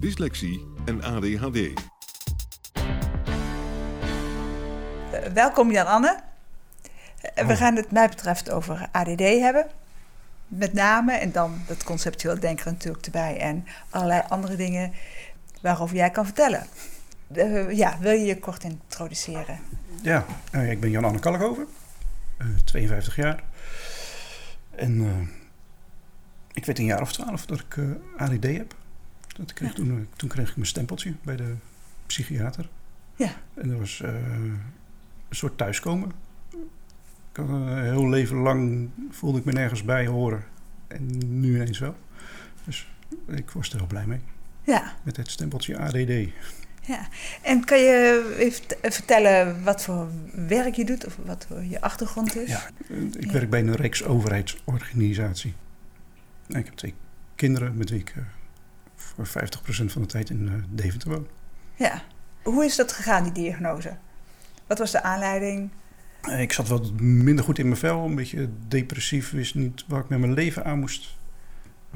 dyslexie en ADHD. Uh, welkom Jan-Anne. Uh, we gaan het mij betreft over ADD hebben. Met name, en dan dat conceptueel denken natuurlijk erbij. En allerlei andere dingen waarover jij kan vertellen. Uh, ja, wil je je kort introduceren? Ja, ik ben Jan-Anne Kalkhoven, 52 jaar. En ik weet een jaar of twaalf dat ik ADD heb. Dat kreeg ja. toen, toen kreeg ik mijn stempeltje bij de psychiater. Ja. En dat was uh, een soort thuiskomen. Ik had een heel leven lang voelde ik me nergens bij horen. En nu ineens wel. Dus ik was er heel blij mee. Ja. Met het stempeltje ADD. Ja, en kan je even vertellen wat voor werk je doet of wat voor je achtergrond is? Ja, ik ja. werk bij een Rijksoverheidsorganisatie. Ik heb twee kinderen met wie ik voor 50% van de tijd in uh, Deventer woon. Ja, hoe is dat gegaan, die diagnose? Wat was de aanleiding? Ik zat wat minder goed in mijn vel, een beetje depressief, wist niet waar ik met mijn leven aan moest.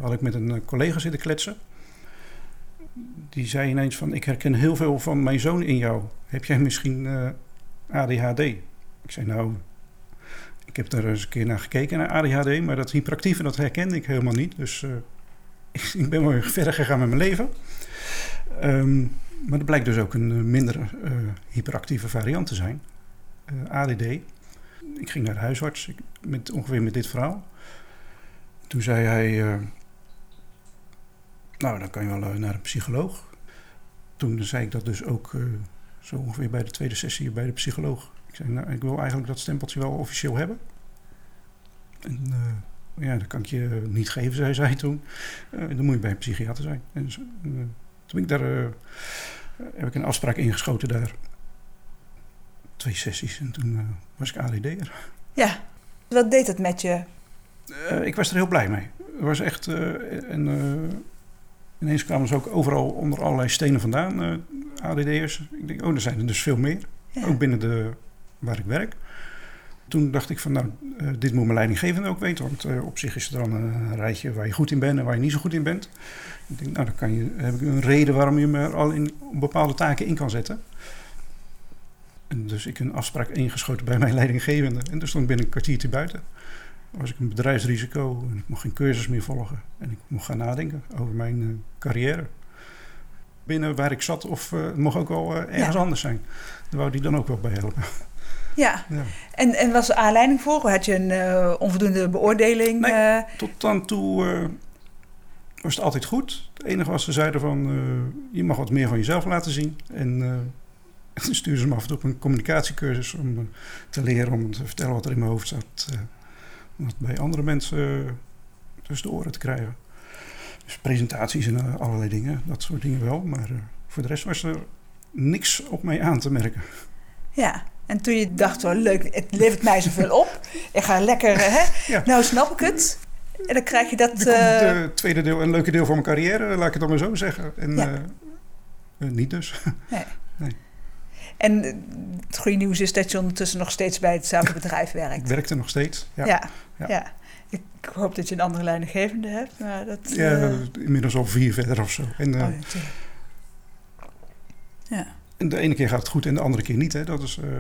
Had ik met een collega zitten kletsen. Die zei ineens van, ik herken heel veel van mijn zoon in jou. Heb jij misschien uh, ADHD? Ik zei, nou, ik heb er eens een keer naar gekeken, naar ADHD, maar dat hyperactieve, dat herkende ik helemaal niet. Dus uh, ik ben wel verder gegaan met mijn leven. Um, maar er blijkt dus ook een minder uh, hyperactieve variant te zijn. Uh, ADD. Ik ging naar de huisarts met, ongeveer met dit verhaal. Toen zei hij... Nou, dan kan je wel naar een psycholoog. Toen zei ik dat dus ook zo ongeveer bij de tweede sessie bij de psycholoog. Ik zei, nou, ik wil eigenlijk dat stempeltje wel officieel hebben. En ja, dat kan ik je niet geven, zei zij toen. Uh, dan moet je bij een psychiater zijn. En uh, toen ben ik daar, uh, heb ik een afspraak ingeschoten daar. Twee sessies en toen was ik ADD'er. Ja, wat deed het met je? ik was er heel blij mee. Het was echt, en ineens kwamen ze ook overal onder allerlei stenen vandaan, ADD'ers. Ik denk, oh, er zijn er dus veel meer. Ja. Ook binnen de, waar ik werk toen dacht ik van, nou, uh, dit moet mijn leidinggevende ook weten. Want uh, op zich is er dan een rijtje waar je goed in bent en waar je niet zo goed in bent. Ik denk, nou, dan kan je, heb ik een reden waarom je me er al in bepaalde taken in kan zetten. En dus ik een afspraak ingeschoten bij mijn leidinggevende. En dus stond binnen een kwartiertje buiten. was ik een bedrijfsrisico en ik mocht geen cursus meer volgen. En ik mocht gaan nadenken over mijn uh, carrière. Binnen waar ik zat of het mocht ook wel ergens ja. anders zijn. Daar wou die dan ook wel bij helpen. Ja. ja. En, en was er aanleiding voor? Had je een uh, onvoldoende beoordeling? Nee, uh... tot dan toe uh, was het altijd goed. Het enige was, ze zeiden van... je mag wat meer van jezelf laten zien. En toen stuurden ze me af en toe op een communicatiecursus... om te leren, om te vertellen wat er in mijn hoofd zat. om dat bij andere mensen tussen de oren te krijgen. Dus presentaties en allerlei dingen. Dat soort dingen wel. Maar voor de rest was er niks op mij aan te merken. Ja, en toen je dacht, wel leuk, het levert mij zoveel op. Ik ga lekker, hè? Ja. Nou snap ik het. En dan krijg je dat... Het uh... tweede deel, een leuke deel van mijn carrière, laat ik het dan maar zo zeggen. En ja. uh, niet dus. Nee. nee. En het goede nieuws is dat je ondertussen nog steeds bij hetzelfde bedrijf werkt. Ik werk er nog steeds, ja. Ja, ja. Ik hoop dat je een andere leidinggevende hebt. Maar dat, ja, inmiddels al vier verder of zo. En, oh, ja. En de ene keer gaat het goed en de andere keer niet. Hè? Dat is, uh,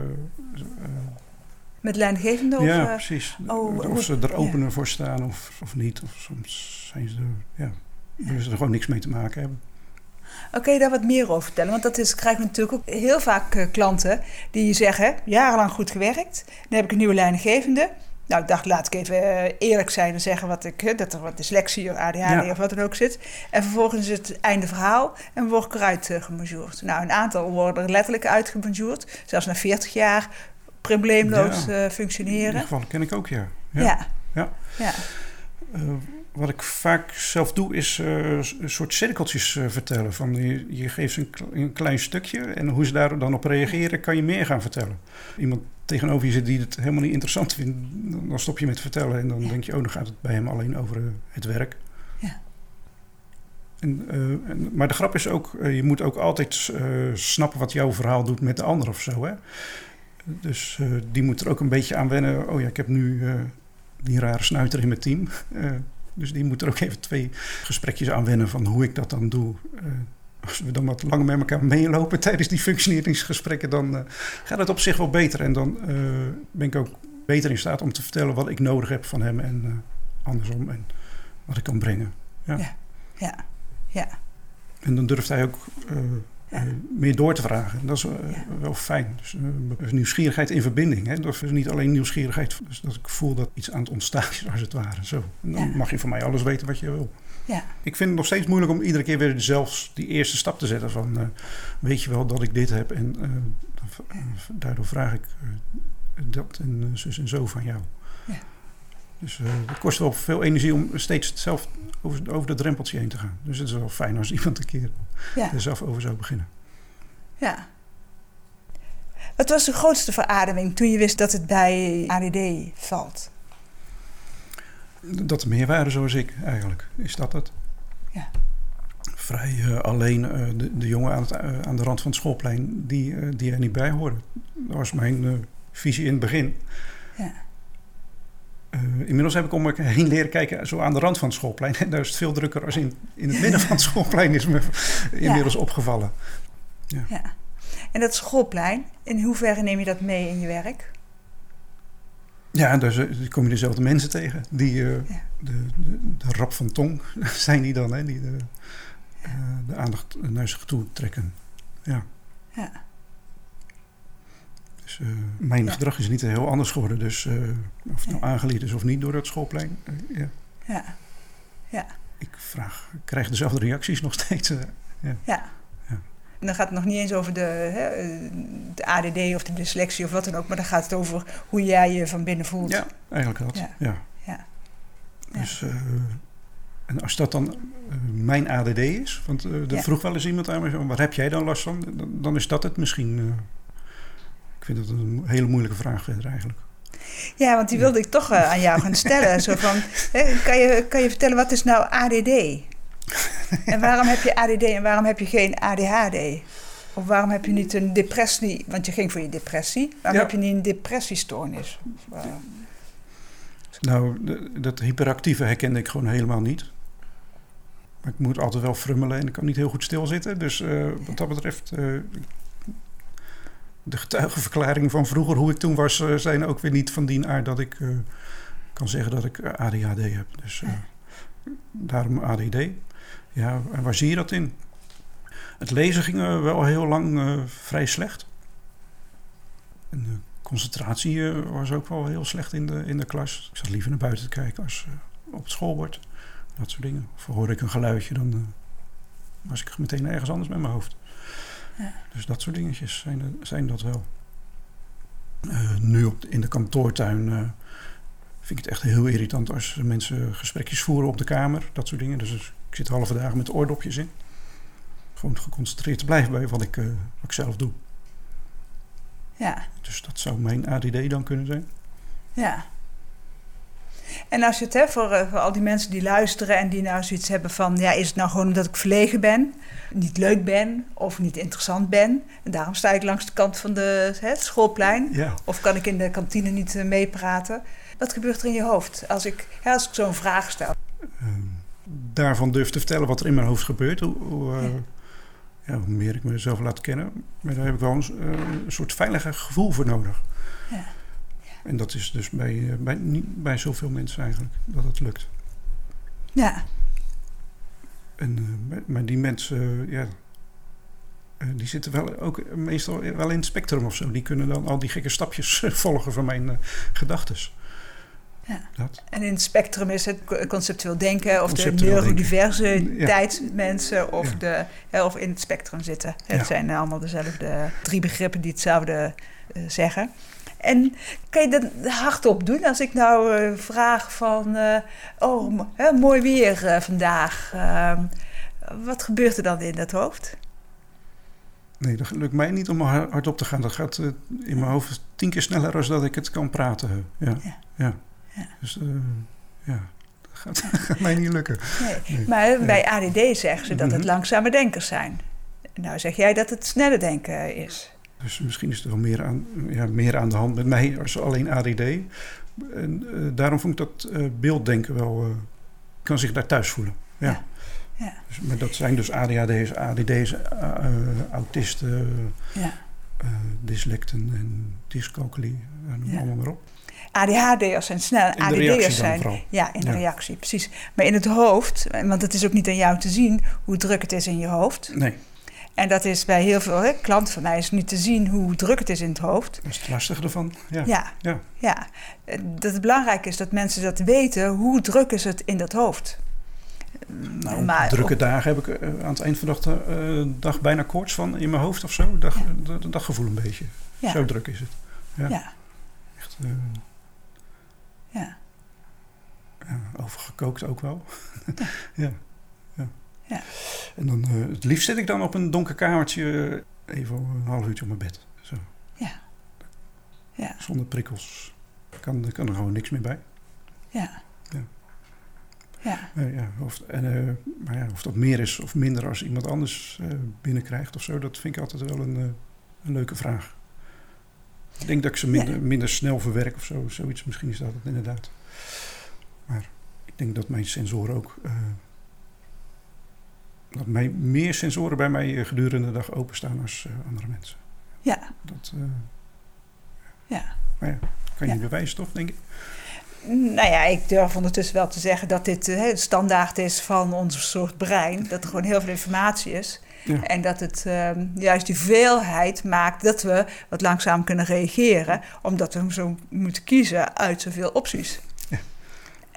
Met leidinggevende? Of, ja, precies. Oh, of ze er opener ja. voor staan of, of niet. Of soms zijn ze er, ja, willen ze er gewoon niks mee te maken hebben. Oké, daar wat meer over vertellen? Want dat is, krijg ik natuurlijk ook heel vaak klanten die zeggen: jarenlang goed gewerkt, dan heb ik een nieuwe leidinggevende. Nou, ik dacht, laat ik even uh, eerlijk zijn en zeggen wat ik, dat er wat dyslexie of ADHD ja. of wat dan ook zit. En vervolgens is het einde verhaal en word ik eruit uh, Nou, een aantal worden er letterlijk uitgebonjourd. Zelfs na 40 jaar probleemloos ja. functioneren. In ieder geval ken ik ook, ja. Ja. ja. wat ik vaak zelf doe, is uh, een soort cirkeltjes uh, vertellen. Van je, je geeft ze een, een, klein stukje en hoe ze daar dan op reageren, kan je meer gaan vertellen. Iemand tegenover je zit die het helemaal niet interessant vindt, dan stop je met vertellen en dan denk je, oh, dan gaat het bij hem alleen over uh, het werk. Ja. En, en, maar de grap is ook, je moet ook altijd snappen wat jouw verhaal doet met de ander of zo. Hè? Dus die moet er ook een beetje aan wennen. Oh ja, ik heb nu die rare snuiter in mijn team. Dus die moet er ook even twee gesprekjes aan wennen van hoe ik dat dan doe. Als we dan wat langer met elkaar meelopen tijdens die functioneringsgesprekken, dan uh, gaat het op zich wel beter. En dan uh, ben ik ook beter in staat om te vertellen wat ik nodig heb van hem en andersom. En wat ik kan brengen. Ja, ja, ja. ja. En dan durft hij ook ja. meer door te vragen. Dat is wel fijn. Dus, nieuwsgierigheid in verbinding. Hè? Dat is niet alleen nieuwsgierigheid, dus dat ik voel dat iets aan het ontstaan is, als het ware. Zo. En dan mag je van mij alles weten wat je wil. Ja. Ik vind het nog steeds moeilijk om iedere keer weer zelfs die eerste stap te zetten van uh, weet je wel dat ik dit heb en uh, daardoor vraag ik uh, dat en zus en zo van jou. Ja. Dus het kost wel veel energie om steeds zelf over, over dat drempeltje heen te gaan. Dus het is wel fijn als iemand een keer ja. er zelf over zou beginnen. Ja. Wat was de grootste verademing toen je wist dat het bij ADD valt? Dat er meer waren zoals ik eigenlijk. Is dat het? Ja. Vrij uh, alleen uh, de, de, jongen aan, het, uh, aan, de rand van het schoolplein die, die er niet bij horen. Dat was mijn visie in het begin. Ja. Inmiddels heb ik om me heen leren kijken zo aan de rand van het schoolplein. En daar is het veel drukker als in, in het midden van het schoolplein is me inmiddels opgevallen. Ja. ja. En dat schoolplein, in hoeverre neem je dat mee in je werk? Ja, daar kom je dezelfde mensen tegen. Die uh, de, de, de, rap van tong zijn die dan, hè, die de, uh, de aandacht naar zich toe trekken. Ja. ja. Dus uh, mijn gedrag is niet heel anders geworden. Dus of het nou aangeleerd is of niet door dat schoolplein. Ja. ja. ja. Ik vraag, ik krijg dezelfde reacties nog steeds. ja. En dan gaat het nog niet eens over de, hè, de ADD of de dyslexie of wat dan ook. Maar dan gaat het over hoe jij je van binnen voelt. Ja, eigenlijk dat. Ja. ja. Dus, en als dat dan mijn ADD is, want er vroeg wel eens iemand aan me, waar heb jij dan last van? Dan, dan is dat het misschien ik vind het een hele moeilijke vraag verder eigenlijk. Ja, want die wilde ik toch aan jou gaan stellen. Zo van, hè, kan, je, kan je vertellen, wat is nou ADD? En waarom heb je ADD en waarom heb je geen ADHD? Of waarom heb je niet een depressie? Want je ging voor je depressie. Waarom heb je niet een depressiestoornis? Nou, dat hyperactieve herkende ik gewoon helemaal niet. Maar ik moet altijd wel frummelen en ik kan niet heel goed stilzitten. Dus uh, wat dat betreft, uh, de getuigenverklaringen van vroeger, hoe ik toen was, eh, zijn ook weer niet van die aard dat ik kan zeggen dat ik eh, ADHD heb. Dus daarom ADD. Ja, en waar zie je dat in? Het lezen ging wel heel lang vrij slecht. En de concentratie was ook wel heel slecht in de, in de klas. Ik zat liever naar buiten te kijken als op het schoolbord. Dat soort dingen. Of hoorde ik een geluidje, dan was ik meteen ergens anders met mijn hoofd. Dus dat soort dingetjes zijn, zijn dat wel. Nu op, in de kantoortuin vind ik het echt heel irritant als mensen gesprekjes voeren op de kamer. Dat soort dingen. Dus ik zit halve dagen met oordopjes in. Gewoon geconcentreerd te blijven bij wat ik, uh, wat ik zelf doe. Ja. Dus dat zou mijn ADD dan kunnen zijn. Ja. En als je het hebt voor, voor, al die mensen die luisteren en die nou zoiets hebben van... ja, is het nou gewoon omdat ik verlegen ben, niet leuk ben of niet interessant ben... en daarom sta ik langs de kant van de, het schoolplein... Ja. of kan ik in de kantine niet uh, meepraten. Wat gebeurt er in je hoofd als ik, als ik zo'n vraag stel? Um, daarvan durf te vertellen wat er in mijn hoofd gebeurt... Hoe, hoe, uh, ja. ja. hoe meer ik mezelf laat kennen... maar daar heb ik wel een, uh, een soort veiliger gevoel voor nodig... Ja. En dat is dus bij, bij, niet bij zoveel mensen eigenlijk, dat het lukt. Ja. En, maar die mensen, ja, die zitten wel ook meestal wel in het spectrum of zo. Die kunnen dan al die gekke stapjes volgen van mijn gedachten. Ja. Dat. En in het spectrum is het conceptueel denken of de neurodiversiteitsmensen ja. of, de, of in het spectrum zitten. Het zijn allemaal dezelfde drie begrippen die hetzelfde uh, zeggen. En kan je dat hardop doen als ik nou uh, vraag van, uh, oh, hè, mooi weer vandaag. Ehm, wat gebeurt er dan in dat hoofd? Nee, dat lukt mij niet om hardop te gaan. Dat gaat in mijn hoofd tien keer sneller dan dat ik het kan praten. ja. ja. Ja. Dus uh, ja, dat gaat, gaat, mij niet lukken. Nee. Maar bij ADD zeggen ze dat het mhm. langzame denkers zijn. Nou zeg jij dat het snelle denken is. Dus misschien is er wel meer aan, ja, meer aan de hand met mij als alleen ADD. En uh, daarom vond ik dat uh, beelddenken wel... kan zich daar thuis voelen. Ja. ja. ja. Dus, maar dat zijn dus ADHD's, ADD's, autisten, ja. dyslecten en dyscalculie. Noem allemaal maar op. ADHD'ers en snel ADD'ers zijn. Ja, in de reactie, precies. Maar in het hoofd, want het is ook niet aan jou te zien hoe druk het is in je hoofd. Nee. En dat is bij heel veel hè, klanten van mij is niet te zien hoe druk het is in het hoofd. Dat is het lastige ervan. Ja. Ja, ja. ja. Dat het belangrijk is dat mensen dat weten, hoe druk is het in dat hoofd. Nou, maar drukke dagen heb ik eh, aan het eind van de dag, uh, dag bijna koorts van in mijn hoofd of zo. Dag, ja. daggevoel een beetje. Zo druk is het. Ja. ja. Echt, uh, ja. ja overgekookt ook wel. ja. ja. ja. En dan, uh, het liefst zit ik dan op een donker kamertje even een half uurtje op mijn bed. Zo. Ja. ja. Zonder prikkels. Kan, kan er gewoon niks meer bij. Ja. Ja. Ja. Uh, ja of, en, uh, maar ja, of dat meer is of minder als iemand anders binnenkrijgt of zo, dat vind ik altijd wel een, een leuke vraag. Ik denk dat ik ze minder, minder snel verwerk of zo. Zoiets, misschien is dat het inderdaad. Maar denk dat mijn sensoren ook. Uh, dat mij, meer sensoren bij mij eh, gedurende de dag openstaan als uh, andere mensen. Ja. Dat, ja. Maar ja, kan je niet bewijzen, toch, denk ik? Nou ja, ik durf ondertussen wel te zeggen dat dit uh, standaard is van ons soort brein. Dat er gewoon heel veel informatie is. En dat het ehm, juist die veelheid maakt dat we wat langzaam kunnen reageren, omdat we zo moeten kiezen uit zoveel opties.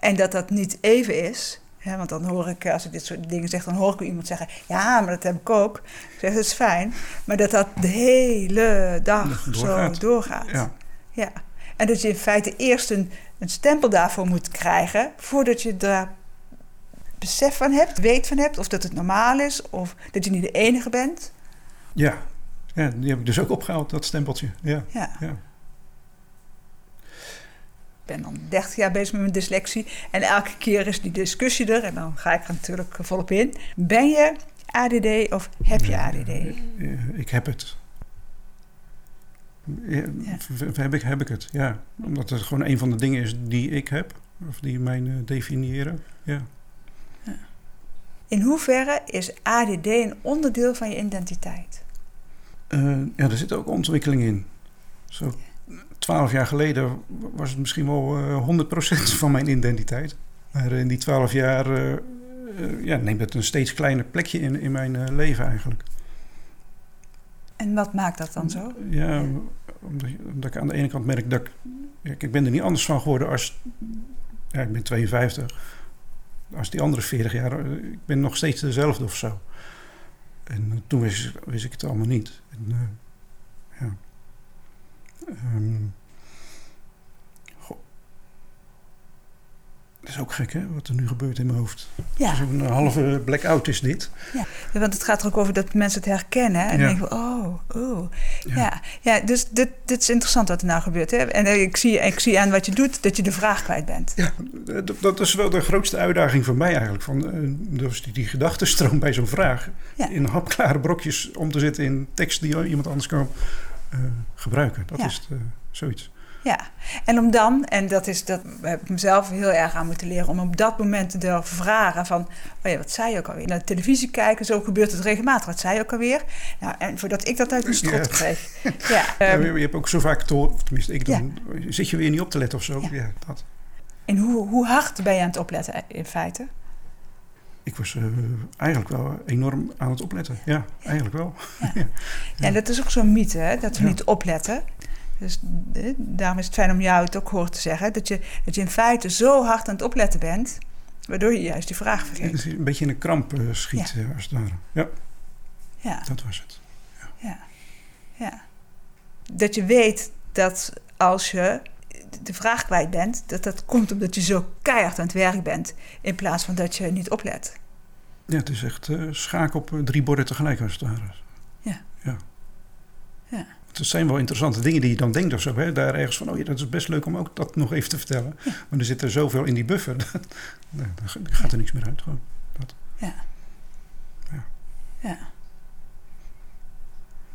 En dat dat niet even is. Hè, want dan hoor ik, als ik dit soort dingen zeg, dan hoor ik iemand zeggen: Ja, maar dat heb ik ook. Ik zeg: Dat is fijn. Maar dat dat de hele dag doorgaat. zo doorgaat. Ja. ja. En dat je in feite eerst een, een stempel daarvoor moet krijgen voordat je daar besef van hebt, weet van hebt, of dat het normaal is, of dat je niet de enige bent. Ja, ja die heb ik dus ook opgehaald, dat stempeltje. Ja. ja. ja. Ik ben dan 30 jaar bezig met mijn dyslexie. En elke keer is die discussie er. En dan ga ik er natuurlijk volop in. Ben je ADD of heb je ADD? ik heb het. Ja, Heb, ik, heb ik het, ja. Omdat het gewoon een van de dingen is die ik heb. Of die mij uh, definiëren, ja. In hoeverre is ADD een onderdeel van je identiteit? Uh, ja, er zit ook ontwikkeling in. Zo twaalf jaar geleden was het misschien wel uh, eh, 100% van mijn identiteit. Maar in die twaalf jaar uh, ja, neemt het een steeds kleiner plekje in, in mijn leven eigenlijk. En wat maakt dat dan zo? Ja, omdat, omdat, ik aan de ene kant merk dat ik... Ja, ik ben er niet anders van geworden als... Ja, ik ben 52 als die andere 40 jaar, eh, ik ben nog steeds dezelfde of zo. En toen wist, wist, ik het allemaal niet. En, uh. Um, Dat is ook gek, hè, wat er nu gebeurt in mijn hoofd. Ja. Zo'n halve blackout is dit. Ja. want het gaat er ook over dat mensen het herkennen. En ja. denken, oh, oh. Ja. ja, ja dus dit, dit is interessant wat er nou gebeurt. Hè? En eh, ik zie, ik zie aan wat je doet dat je de vraag kwijt bent. Ja, dat is wel de grootste uitdaging voor mij eigenlijk. Van, dus die, die gedachtenstroom bij zo'n vraag. In hapklare brokjes om te zitten in tekst die iemand anders kan gebruiken. Dat is uh, zoiets. Ja, en om dan, en dat is dat heb ik mezelf heel erg aan moeten leren, om op dat moment te durven vragen van, oh ja, wat zei je ook alweer? Naar de televisie kijken, zo gebeurt het regelmatig. Wat zei je ook alweer? Nou, en voordat ik dat uit mijn strot kreeg. Ja, um, je hebt ook zo vaak te tenminste ik dan, zit je weer niet op te letten of zo? Ja, dat. En hoe, hoe hard ben je aan het opletten in feite? Ik was uh, eigenlijk wel enorm aan het opletten. Ja, eigenlijk wel. Ja, ja. ja dat is ook zo'n mythe, hè, dat we niet opletten. Dus eh, daarom is het fijn om jou het ook hoort te zeggen. Dat je, dat je in feite zo hard aan het opletten bent, waardoor je juist die vraag vergeet. een beetje in een kramp uh, schiet, ja. als het ware. Ja. ja, dat was het. Ja. ja. Dat je weet dat als je de vraag kwijt bent, dat dat komt omdat je zo keihard aan het werk bent, in plaats van dat je niet oplet. Ja, het is echt uh, schaak op drie borden tegelijk als het ware. Ja. Ja. ja. Het zijn wel interessante dingen die je dan denkt of zo. Hè? Daar ergens van, oh ja, dat is best leuk om ook dat nog even te vertellen. Ja. Maar er zit er zoveel in die buffer. Nee, dan gaat er niks meer uit. Gewoon. Dat. Ja. Ja. Ja.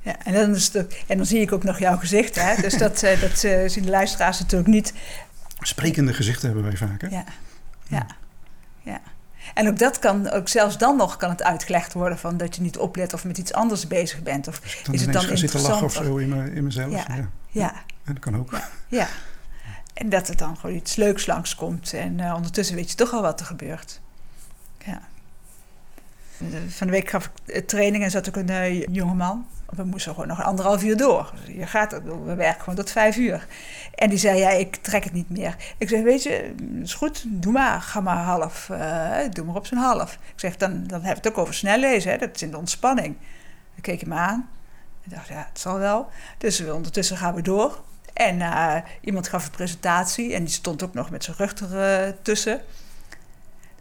Ja, en dan, is het, en dan zie ik ook nog jouw gezicht. Hè? Dus dat, uh, dat uh, zien de luisteraars natuurlijk niet. Sprekende gezichten hebben wij vaak. Hè? Ja. ja. ja. En ook dat kan, ook zelfs dan nog kan het uitgelegd worden van dat je niet oplet of met iets anders bezig bent. Of dus dan is het dan zitten lachen of zo in, me, in mezelf. Ja. Ja. En dat kan ook. Ja. ja. En dat er dan gewoon iets leuks langskomt. En uh, ondertussen weet je toch al wat er gebeurt. Ja. Van de week gaf ik training en zat ook een uh, jongeman. We moesten gewoon nog anderhalf uur door. Je gaat, we werken gewoon tot vijf uur. En die zei, ja, ik trek het niet meer. Ik zeg, weet je, is goed, doe maar. Ga maar half. Uh, doe maar op zijn half. Ik zeg, dan, dan we het ook over snel lezen. Hè? Dat is in de ontspanning. Dan keek me aan. Ik dacht, ja, het zal wel. Dus ondertussen gaan we door. En uh, iemand gaf een presentatie. En die stond ook nog met zijn rug ertussen.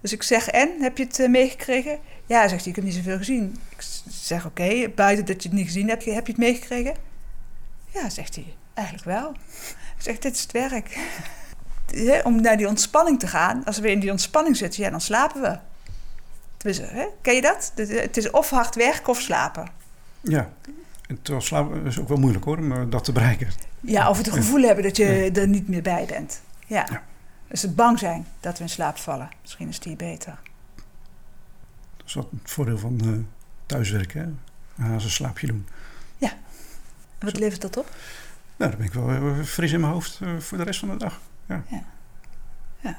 Dus ik zeg, en, heb je het uh, meegekregen? Ja, zegt hij, ik heb niet zoveel gezien. Ik zeg, oké, okay, buiten dat je het niet gezien hebt, heb je het meegekregen? Ja, zegt hij, eigenlijk wel. Ik zeg, dit is het werk. Om naar die ontspanning te gaan, als we in die ontspanning zitten, ja, dan slapen we. Dus, hè? Ken je dat? Het is of hard werken of slapen. Ja, en terwijl slapen is ook wel moeilijk hoor, om dat te bereiken. Ja, of het gevoel ja. hebben dat je ja. er niet meer bij bent. Ja. ja. Dus het bang zijn dat we in slaap vallen. Misschien is die beter. Dat is wat het voordeel van uh, thuiswerken, hè? Een hazenslaapje doen. Ja. En wat levert dat op? Nou, dan ben ik wel uh, fris in mijn hoofd uh, voor de rest van de dag. Ja. Ja. ja.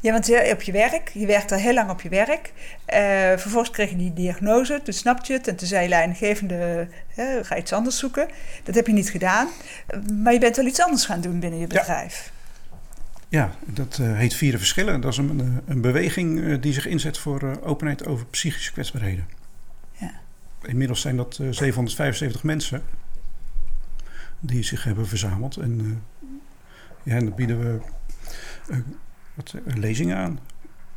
Ja. Want je, op je werk, je werkt al heel lang op je werk. Uh, vervolgens kreeg je die diagnose, toen snapte je het. En toen zei je leidinggevende, uh, ga iets anders zoeken. Dat heb je niet gedaan. Maar je bent wel iets anders gaan doen binnen je bedrijf. Ja, ja dat uh, heet Vieren Verschillen. Dat is een, een beweging die zich inzet voor openheid over psychische kwetsbaarheden. Ja. Inmiddels zijn dat 775 mensen die zich hebben verzameld. En ja, en dan bieden we wat lezingen aan.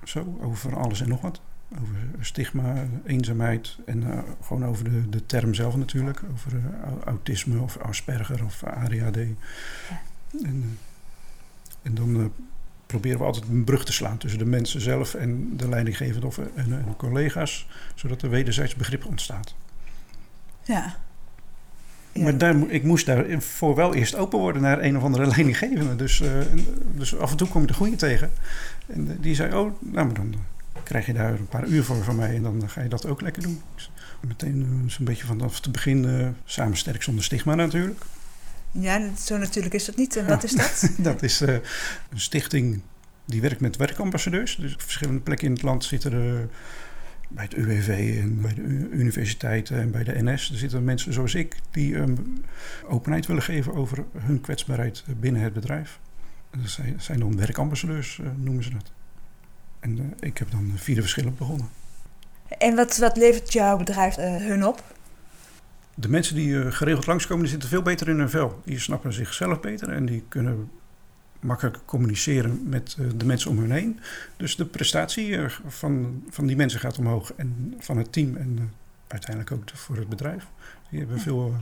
Zo, over alles en nog wat. Over stigma, eenzaamheid en uh, gewoon over de, de term zelf natuurlijk. Over uh, autisme of Asperger of ADHD. Ja. En, en dan proberen we altijd een brug te slaan tussen de mensen zelf en de leidinggevende of en, en collega's. Zodat er wederzijds begrip ontstaat. Ja. Ja. Maar daar, ik moest daarvoor wel eerst open worden naar een of andere leidinggevende. Dus, uh, dus af en toe kom je de goede tegen. En die zei, oh, nou, maar dan krijg je daar een paar uur voor van mij. En dan ga je dat ook lekker doen. Dus meteen uh, zo'n beetje vanaf het begin uh, samen sterk zonder stigma natuurlijk. Ja, zo natuurlijk is dat niet. En wat is dat? dat is een stichting die werkt met werkambassadeurs. Dus op verschillende plekken in het land zitten er bij het UWV en bij de universiteiten en bij de NS. Er zitten mensen zoals ik die um, openheid willen geven over hun kwetsbaarheid binnen het bedrijf. Dat zijn, dan werkambassadeurs, uh, noemen ze dat. En uh, ik heb dan vier verschillen begonnen. En wat, wat levert jouw bedrijf uh, hun op? De mensen die geregeld langskomen, die zitten veel beter in hun vel. Die snappen zichzelf beter en die kunnen makkelijker communiceren met uh, de mensen om hen heen. Dus de prestatie uh, van, van die mensen gaat omhoog en van het team en uh, uiteindelijk ook voor het bedrijf. Die hebben veel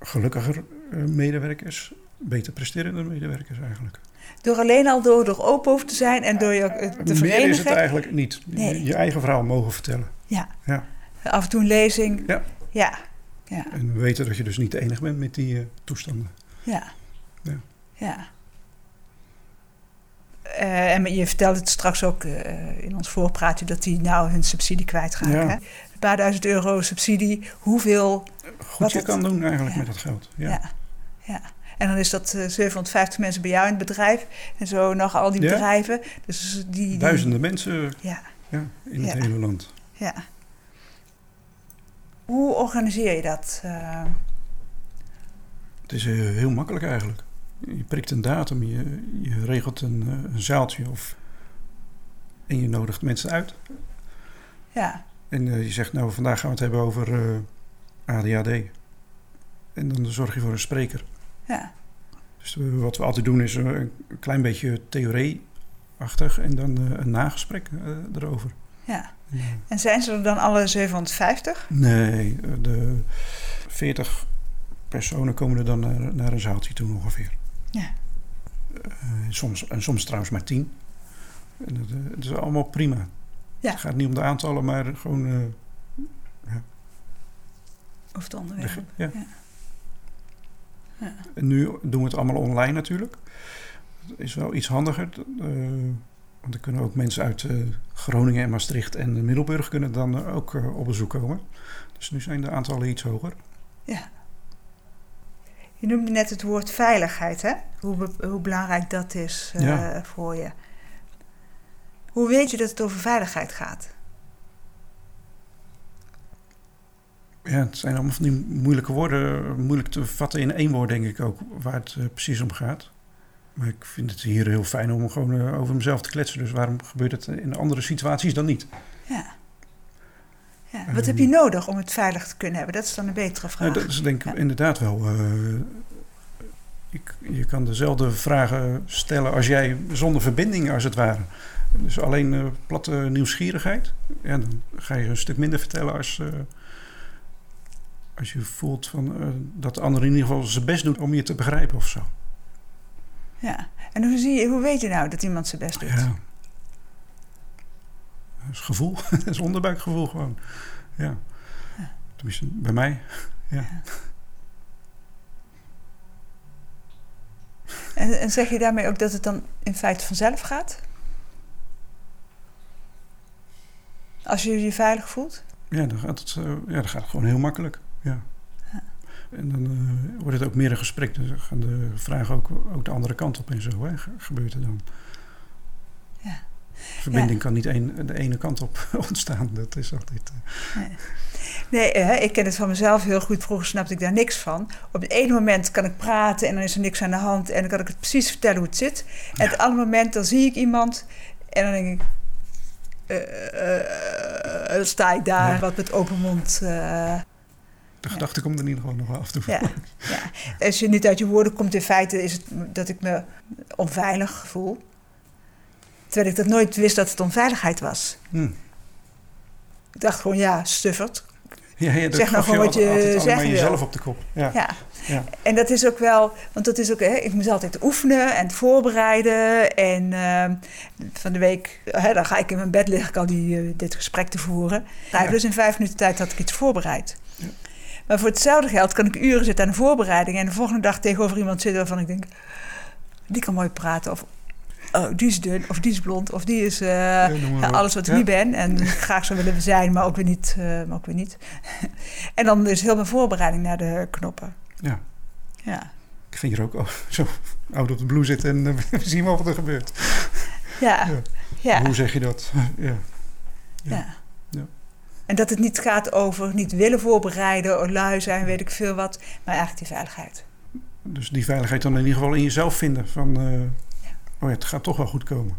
gelukkiger medewerkers, beter presterende medewerkers eigenlijk. Door alleen al door, door open over te zijn en door je te verenigen? Meer is het eigenlijk niet. Nee. Je, je, eigen verhaal mogen vertellen. Ja. ja. Af en toe een lezing. Ja. Ja. ja. En weten dat je dus niet de enige bent met die toestanden. Ja. Ja. Ja. Uh, en je vertelde het straks ook uh, in ons voorpraatje dat die nou hun subsidie kwijtgaan. Ja. Een paar duizend euro subsidie, hoeveel... Goed je het, kan doen eigenlijk ja. met dat geld. Ja. ja. ja. En dan is dat uh, 750 mensen bij jou in het bedrijf. En zo nog al die bedrijven. Dus die, die, Duizenden mensen Ja, ja, in het hele land. ja. Hoe organiseer je dat? eh? Het is eh, heel makkelijk eigenlijk. Je prikt een datum, je, je regelt een, eh, een zaaltje of, en je nodigt mensen uit. ja, En eh, je zegt, nou vandaag gaan we het hebben over eh, ADHD. En dan zorg je voor een spreker. ja, Dus wat we altijd doen is een klein beetje theorieachtig en dan een nagesprek erover. ja. En, En zijn ze er dan alle 750? nee, de 40 personen komen er dan naar, naar een zaaltje toe ongeveer. Ja. Eh, soms, en soms trouwens maar 10. En dat, eh, het is allemaal prima. Ja. Het gaat niet om de aantallen, maar gewoon... eh, Of het de, onderwerp? ja. Ja. Ja. En nu doen we het allemaal online natuurlijk. Dat is wel iets handiger. eh, want er kunnen ook mensen uit Groningen en Maastricht en Middelburg kunnen dan ook op bezoek komen. Dus nu zijn de aantallen iets hoger. Ja. Je noemde net het woord veiligheid, hè? Hoe, hoe belangrijk dat is eh, Ja. voor je. Hoe weet je dat het over veiligheid gaat? Ja, het zijn allemaal van die moeilijke woorden, moeilijk te vatten in één woord denk ik ook, waar het eh, precies om gaat. Maar ik vind het hier heel fijn om gewoon eh, over mezelf te kletsen. Dus waarom gebeurt het in andere situaties dan niet? Ja. Ja. Ehm. Wat heb je nodig om het veilig te kunnen hebben? Dat is dan een betere vraag. Nou, dat is denk ik Ja. inderdaad wel. eh, ik, je kan dezelfde vragen stellen als jij zonder verbinding als het ware. Dus alleen eh, platte nieuwsgierigheid. Ja, dan ga je een stuk minder vertellen als, eh, als je voelt van, eh, dat de ander in ieder geval zijn best doet om je te begrijpen of zo. Ja. En hoe, zie je, hoe weet je nou dat iemand zijn best doet? Ja. Dat is gevoel. dat is onderbuikgevoel gewoon. Ja. Ja. Tenminste, bij mij. Ja. En, en zeg je daarmee ook dat het dan in feite vanzelf gaat? Als je je veilig voelt? Ja, dan gaat het, eh, ja, dan gaat het gewoon heel makkelijk. Ja. Ja. En dan eh, wordt het ook meer een gesprek. Dus dan gaan de vragen ook, ook de andere kant op en zo. Hè, ge- gebeurt er dan. Ja. Verbinding kan niet een, de ene kant op ontstaan. Dat is altijd... eh, Nee, eh, ik ken het van mezelf heel goed. Vroeger snapte ik daar niks van. Op het ene moment kan ik praten en dan is er niks aan de hand. En dan kan ik het precies vertellen hoe het zit. En op het andere moment dan zie ik iemand en dan denk ik... eh, dan sta ik daar Ja. wat met open mond. de gedachte komt er in ieder geval nog wel af toe. ja, ja. Als je niet uit je woorden komt, in feite is het dat ik me onveilig voel. Terwijl ik dat nooit wist dat het onveiligheid was. Hm. Ik dacht gewoon, ja, stufferd. Ja, ja, Zeg nou gewoon wat je altijd allemaal zeggen wil. jezelf op de kop. Ja. Ja. Ja. En dat is ook wel, want dat is ook, hè, ik moest altijd oefenen en voorbereiden. En eh, van de week, hè, dan ga ik in mijn bed liggen, ik al die, eh, dit gesprek te voeren. Ja. Dus in vijf minuten tijd had ik iets voorbereid. Ja. Maar voor hetzelfde geld kan ik uren zitten aan de voorbereiding. En de volgende dag tegenover iemand zitten waarvan ik denk, die kan mooi praten. Of oh, die is dun, of die is blond, of die is... eh, Ja, alles wat ik Ja. niet ben en graag zou willen zijn, maar ook weer niet. eh, maar ook weer niet. en dan is heel mijn voorbereiding naar de knoppen. Ja. Ja. Ik ging hier ook oh, zo oud op de blue zitten en eh, we zien wel wat er gebeurt. Ja. Ja. Hoe zeg je dat? Ja. ja. Ja. En dat het niet gaat over niet willen voorbereiden, of lui zijn, weet ik veel wat, maar eigenlijk die veiligheid. Dus die veiligheid dan in ieder geval in jezelf vinden. Van, oh ja, het gaat toch wel goed komen.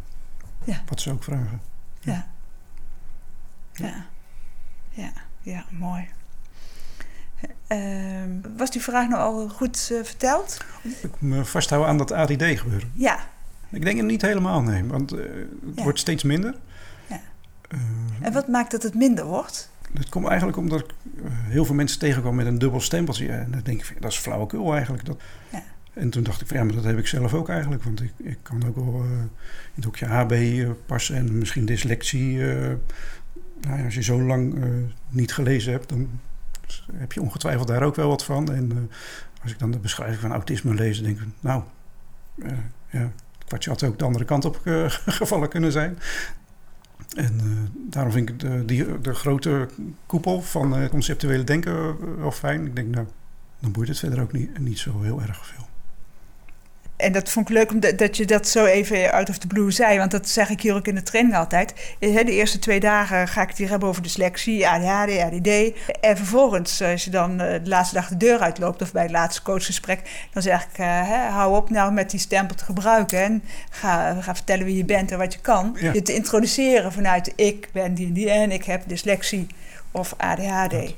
Ja. Wat ze ook vragen. Ja. Ja. Ja, ja mooi. Ehm, was die vraag nou al goed eh, verteld? Ik me vasthouden aan dat ADD gebeuren. Ja. Ik denk het niet helemaal, nee. Want eh, het Ja. wordt steeds minder. Ja. Eh, En wat maakt dat het minder wordt? dat komt eigenlijk omdat ik heel veel mensen tegenkwam met een dubbel stempeltje. En dan denk ik, dat is flauwekul eigenlijk. Dat... Ja. En toen dacht ik van ja, maar dat heb ik zelf ook eigenlijk. Want ik, ik kan ook wel eh, in het hoekje HB eh, passen en misschien dyslexie. eh, nou ja, als je zo lang niet gelezen hebt, dan heb je ongetwijfeld daar ook wel wat van. En als ik dan de beschrijving van autisme lees, denk ik, nou, ja, het kwartje had ook de andere kant op gevallen kunnen zijn. En daarom vind ik de, de grote koepel van conceptuele denken wel fijn. Ik denk, nou, dan boeit het verder ook niet zo heel erg veel. En dat vond ik leuk omdat dat je dat zo even out of the blue zei. Want dat zeg ik hier ook in de training altijd. De eerste twee dagen ga ik het hier hebben over dyslexie, ADHD, ADD. En vervolgens, als je dan de laatste dag de deur uitloopt... of bij het laatste coachgesprek... dan zeg ik, hou op nou met die stempel te gebruiken. En ga, ga vertellen wie je bent en wat je kan. Je te introduceren vanuit ik ben die en die en ik heb dyslexie of ADHD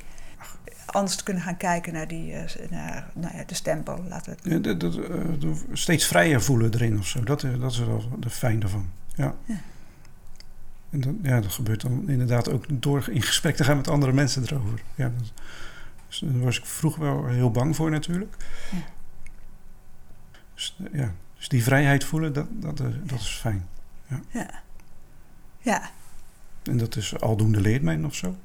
anders te kunnen gaan kijken naar, die, uh, naar nou ja, de stempel. Laten we het... ja, de, de, steeds vrijer voelen erin of zo. Dat, dat is wel de fijn ervan. Ja. ja. En dat, ja, dat gebeurt dan inderdaad ook door in gesprek te gaan met andere mensen erover. Ja, dat, dus daar was ik vroeger wel heel bang voor natuurlijk. Ja. Dus, ja, dus die vrijheid voelen, dat, dat, dat is fijn. Ja. ja. ja. En dat is aldoende leert men of zo.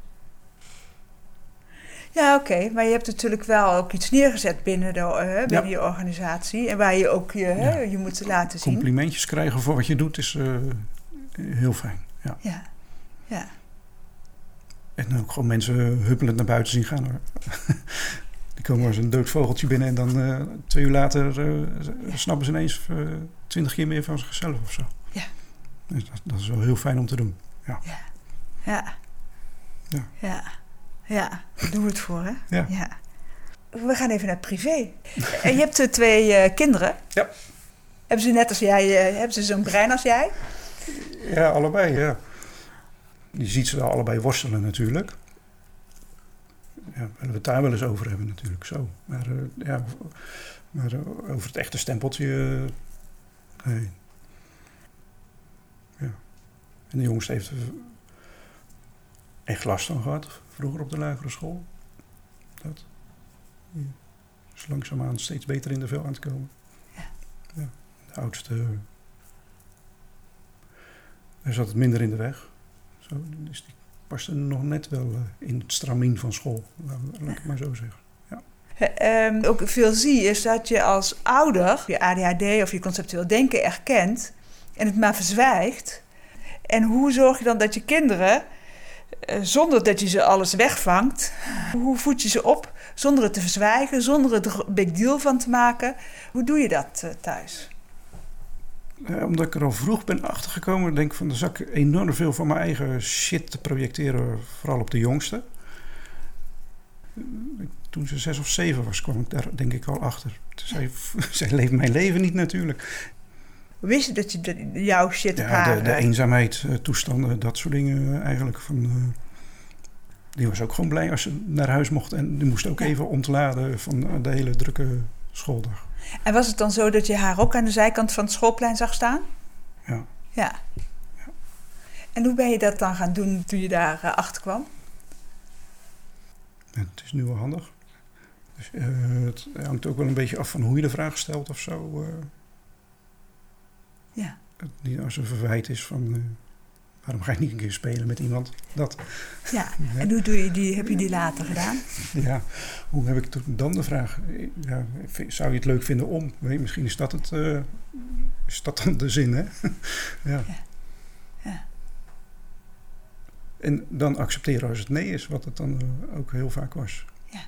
Ja, oké. Maar je hebt natuurlijk wel ook iets neergezet binnen, de, uh, binnen je organisatie. En waar je ook je, ja. je moet laten zien. Complimentjes krijgen voor wat je doet is uh, heel fijn. Ja. ja. ja. En ook gewoon mensen huppelend naar buiten zien gaan. Hoor. Die komen als een dood vogeltje binnen en dan uh, twee uur later snappen ze ineens twintig keer meer van zichzelf of zo. Ja. Dus dat, dat, is wel heel fijn om te doen. Ja. Ja. Ja. ja. Ja. Ja, daar doen we het voor, hè? Ja. ja. We gaan even naar privé. en je hebt twee uh, kinderen. Ja. Hebben ze net als jij, uh, hebben ze zo'n brein als jij? Ja, allebei, ja. Je ziet ze wel allebei worstelen natuurlijk. Ja, willen we het daar wel eens over hebben natuurlijk, zo. Maar, uh, ja, maar over het echte stempeltje... nee. Ja. En de jongste heeft echt last van gehad vroeger op de lagere school. Dat ja, is langzaamaan steeds beter in de vel aan het komen. Ja. ja de oudste, daar zat het minder in de weg. Zo, dus die paste nog net wel uh, in het stramien van school, laat, ik het maar zo zeggen. Ja. Um, ook veel zie is dat je als ouder je ADHD of je conceptueel denken erkent en het maar verzwijgt. En hoe zorg je dan dat je kinderen eh, zonder dat je ze alles wegvangt. Hoe voed je ze op zonder het te verzwijgen, zonder het er big deal van te maken? Hoe doe je dat uh, thuis? Ja, omdat ik er al vroeg ben achtergekomen, denk ik van, dan zak enorm veel van mijn eigen shit te projecteren, vooral op de jongste. Toen ze zes of zeven was, kwam ik daar denk ik al achter. Zij, zij leeft mijn leven niet natuurlijk. Wist je dat je jouw shit ja, de, de, eenzaamheid, eh, toestanden, dat soort dingen eh, eigenlijk. Van, uh, die was ook gewoon blij als ze naar huis mocht. En die moest ook even ontladen van de hele drukke schooldag. En was het dan zo dat je haar ook aan de zijkant van het schoolplein zag staan? Ja. Ja. ja. En hoe ben je dat dan gaan doen toen je daar uh, achter kwam? Ja, het is nu wel handig. Dus, het hangt ook wel een beetje af van hoe je de vraag stelt of zo. Ja. niet als een verwijt is van... Uh, waarom ga je niet een keer spelen met iemand? Dat. Ja, en hoe doe je die, heb je die later gedaan? Ja, hoe heb ik dan de vraag? Ja, zou je het leuk vinden om? Misschien is dat, het, uh, is dat dan de zin, hè? ja. ja. En dan accepteren als het nee is, wat het dan uh, ook heel vaak was. Ja.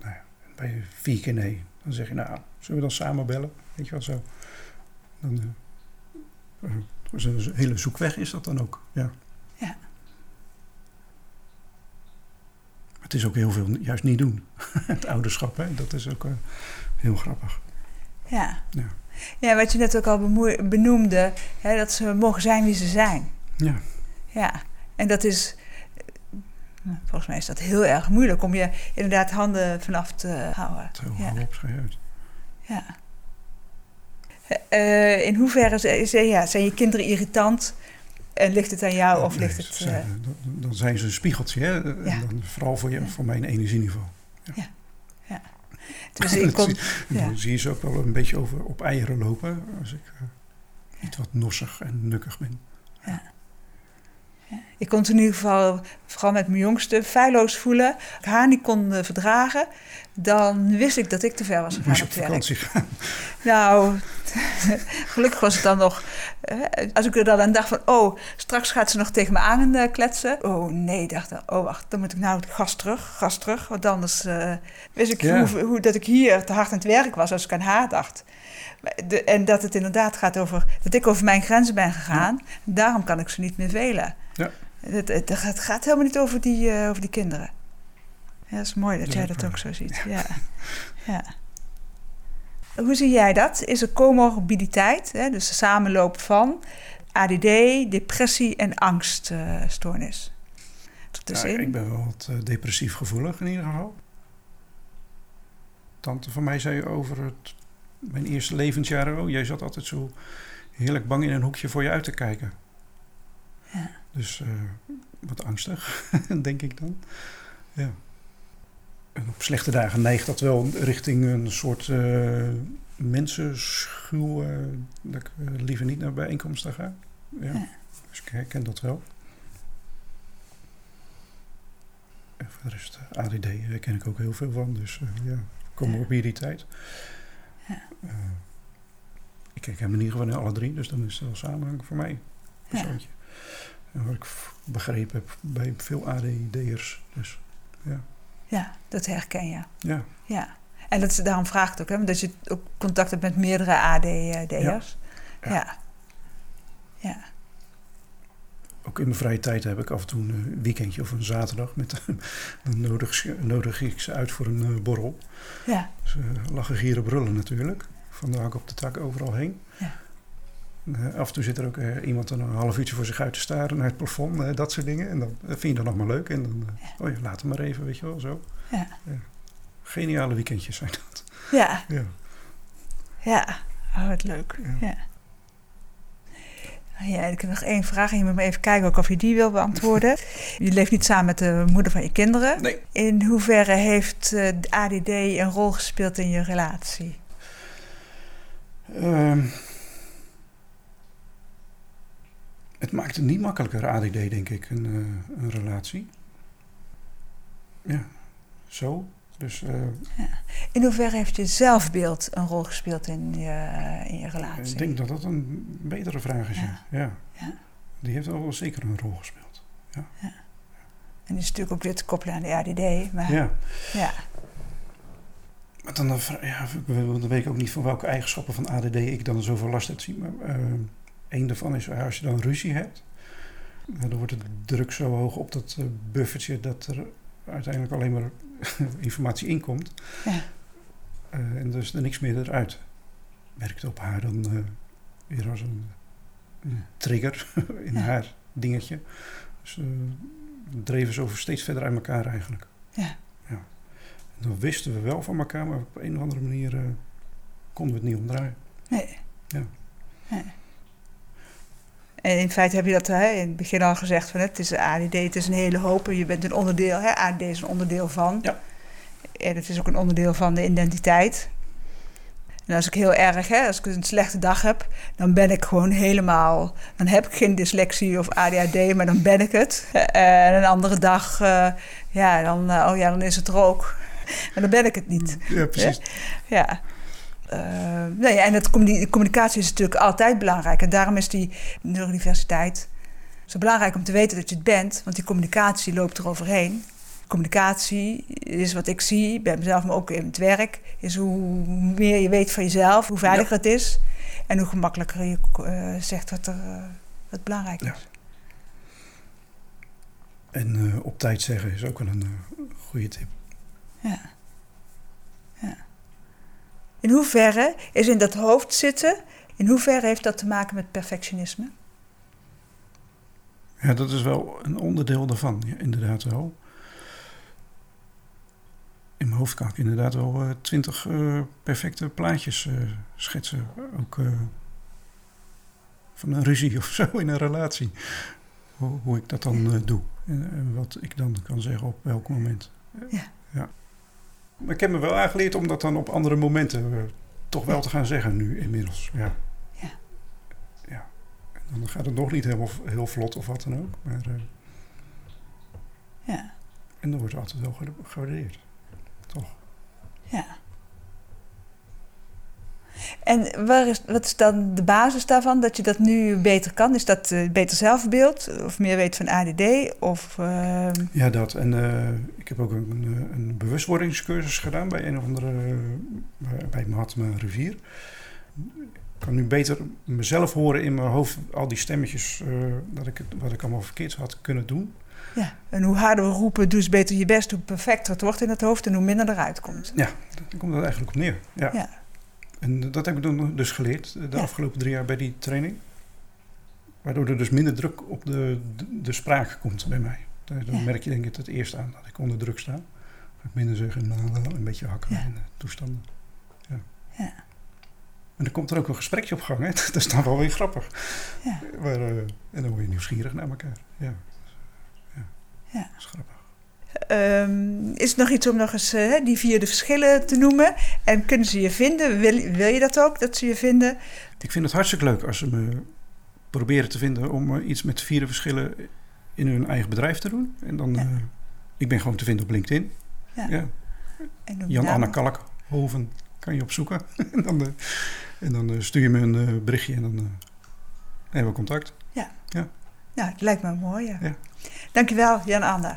Nou ja, bij vier keer nee, dan zeg je nou, zullen we dan samen bellen? Weet je wel zo. Dan, uh, een hele zoekweg is dat dan ook. Ja. ja. Het is ook heel veel juist niet doen. het ouderschap, hè? dat is ook uh, heel grappig. Ja. ja. Ja, wat je net ook al benoemde, hè, dat ze mogen zijn wie ze zijn. Ja. Ja, en dat is, volgens mij is dat heel erg moeilijk om je inderdaad handen vanaf te houden. Zo, ja. op. Ja. Uh, in hoeverre zijn, ja, zijn je kinderen irritant? En ligt het aan jou of ligt het... Uh... dan zijn ze een spiegeltje, hè? Ja. Dan, vooral voor, je, ja. voor mijn energieniveau. Ja. ja. ja. Dus ik kon, dan zie je ze ook wel een beetje over, op eieren lopen als ik uh, iets wat nossig en nukkig ben. Ja. Ik kon het in ieder geval, vooral met mijn jongste, feilloos voelen. Als ik haar niet kon eh, verdragen, dan wist ik dat ik te ver was gegaan op op vakantie gaan? Nou, gelukkig was het dan nog... eh, als ik er dan aan dacht van... Oh, straks gaat ze nog tegen me aan eh, kletsen. Oh nee, dacht ik. Oh, wacht, dan moet ik nou gas terug, gas terug. Want anders wist ik Ja. hoe, hoe, dat ik hier te hard aan het werk was als ik aan haar dacht. De, en dat het inderdaad gaat over... Dat ik over mijn grenzen ben gegaan. Daarom kan ik ze niet meer velen. Ja. Het, het, het gaat helemaal niet over die, eh, over die kinderen. Ja, dat is mooi dat jij dat ook zo ziet. Ja. ja. Hoe zie jij dat? Is er comorbiditeit, hè, dus de samenloop van ADD, depressie en angststoornis? Ja, in- ik ben wel wat eh, depressief gevoelig in ieder geval. Tante van mij zei over het, mijn eerste levensjaren... Oh, jij zat altijd zo heerlijk bang in een hoekje voor je uit te kijken. Ja. Dus eh, wat angstig, denk ik dan. Ja. En op slechte dagen neigt dat wel richting een soort eh mensenschuw... eh, dat ik liever niet naar bijeenkomsten ga. Ja. Ja. Dus ik herken dat wel. En voor de rest, ADD daar ken ik ook heel veel van. Dus ja, comorbiditeit. Ja. Eh, ik herken me in ieder geval in alle drie. Dus dan is het wel samenhang voor mij. Persoontje. En wat ik begrepen heb bij veel ADD'ers. Dus Ja, dat herken je. ja, Ja. En dat is, daarom vraag ik het ook, hè, omdat je ook contact hebt met meerdere ADD'ers. Ja. Ja. ja. Ook in mijn vrije tijd heb ik af en toe een eh, weekendje of een zaterdag. Met, dan nodig, nodig ik ze uit voor een eh, borrel. Ja. Ze lachen, gieren, brullen natuurlijk. Van de hak op de tak overal heen. Ja. Eh, af en toe zit er ook eh, iemand een half uurtje voor zich uit te staren naar het plafond. eh, dat soort dingen. En dan dat vind je dan nog maar leuk. En dan, eh, oh ja, laat hem maar even, weet je wel, zo. Ja. Geniale weekendjes zijn dat. Ja. Ja. Ja. Oh, wat leuk. Ja. Ja. Ja, ik heb nog één vraag en je moet maar even kijken ook of je die wil beantwoorden. Je leeft niet samen met de moeder van je kinderen. Nee. In hoeverre heeft eh, ADD een rol gespeeld in je relatie? Ehm, het maakt het niet makkelijker, ADD, denk ik, een, eh, een relatie. Ja, zo. Dus eh, In hoeverre heeft je zelfbeeld een rol gespeeld in je, in je relatie? ik denk dat dat een betere vraag is. Ja. Ja. Ja. Ja. Die heeft wel zeker een rol gespeeld. En die is natuurlijk ook weer te koppelen aan de ADD. Maar ja. Ja. Maar dan, eh, ja, dan weet ik ook niet van welke eigenschappen van ADD ik dan zoveel last heb zien. Maar eh één daarvan is als je dan ruzie hebt. Dan wordt de druk zo hoog op dat buffertje dat er uiteindelijk alleen maar informatie inkomt. Ja. Eh, en dus er niks meer eruit. Werkt op haar dan eh, weer als een, een trigger in Ja. haar dingetje. Dus eh, dreven ze over steeds verder uit elkaar eigenlijk. Ja. ja. En dan wisten we wel van elkaar, maar op een of andere manier konden we het niet omdraaien. Nee. Ja. Nee. En in feite heb je dat hè, in het begin al gezegd: van, het is ADD, het is een hele hoop. en Je bent een onderdeel, hè, ADD is een onderdeel van. Ja. En het is ook een onderdeel van de identiteit. En als ik heel erg, hè, als ik een slechte dag heb, dan ben ik gewoon helemaal. Dan heb ik geen dyslexie of ADHD, maar dan ben ik het. En een andere dag, eh, ja, dan, eh, oh ja, dan is het er ook. Maar dan ben ik het niet. Ja, precies. Ja. Eh, nee, en het, commu- die communicatie is natuurlijk altijd belangrijk. En daarom is die neurodiversiteit zo belangrijk om te weten dat je het bent. Want die communicatie loopt er overheen. Communicatie is wat ik zie, bij mezelf, maar ook in het werk... is hoe meer je weet van jezelf, hoe veiliger het is... en hoe gemakkelijker je eh, zegt wat, er, eh, wat belangrijk is. Ja. En op tijd zeggen is ook wel een goede tip. Ja. ja. In hoeverre is in dat hoofd zitten, in hoeverre heeft dat te maken met perfectionisme? Ja, dat is wel een onderdeel daarvan, ja, inderdaad wel. In mijn hoofd kan ik inderdaad wel eh, twintig perfecte plaatjes eh, schetsen. Ook eh, van een ruzie of zo in een relatie. Hoe, hoe ik dat dan eh, doe. En, en wat ik dan kan zeggen op welk moment. Ja. ja. Maar ik heb me wel aangeleerd om dat dan op andere momenten eh, toch wel te gaan zeggen nu inmiddels. Ja. Ja. ja. En dan gaat het nog niet helemaal heel vlot of wat dan ook. Maar eh, Ja. En dan wordt altijd wel gewaardeerd. Toch? Ja. En waar is, wat is dan de basis daarvan, dat je dat nu beter kan? Is dat uh, beter zelfbeeld of meer weten van ADD? Of, uh... Ja, dat. En uh, ik heb ook een, een, bewustwordingscursus gedaan bij een of andere, bij Mahatma Rivier. Ik kan nu beter mezelf horen in mijn hoofd, al die stemmetjes, dat ik wat ik allemaal verkeerd had kunnen doen. Ja, en hoe harder we roepen, doe eens beter je best, hoe perfecter het wordt in het hoofd en hoe minder eruit komt. Ja, daar komt dat eigenlijk op neer. Ja. ja. En dat heb ik dan dus geleerd de afgelopen drie jaar bij die training. Waardoor er dus minder druk op de, de, spraak komt bij mij. Dan merk je denk ik het eerst aan dat ik onder druk sta. Ik minder zeggen, nou, een beetje hakken in toestanden. Ja. ja. En dan komt er ook een gesprekje op gang. Hè? Dat is dan wel weer grappig. Ja. Maar, uh, en dan word je nieuwsgierig naar elkaar. Ja. Ja. ja. Dat is grappig. Um, is er nog iets om nog eens uh, die vierde verschillen te noemen? En kunnen ze je vinden? Wil, wil je dat ook, dat ze je vinden? Ik vind het hartstikke leuk als ze me proberen te vinden om uh, iets met vierde verschillen in hun eigen bedrijf te doen. En dan, ja. uh, ik ben gewoon te vinden op LinkedIn. Ja. ja. Jan-Anne Kalkhoven kan je opzoeken. en dan, en dan stuur je me een berichtje en dan hebben we contact. Ja. ja. Nou, het lijkt me mooi. Ja. ja. Dankjewel, Jan-Anne.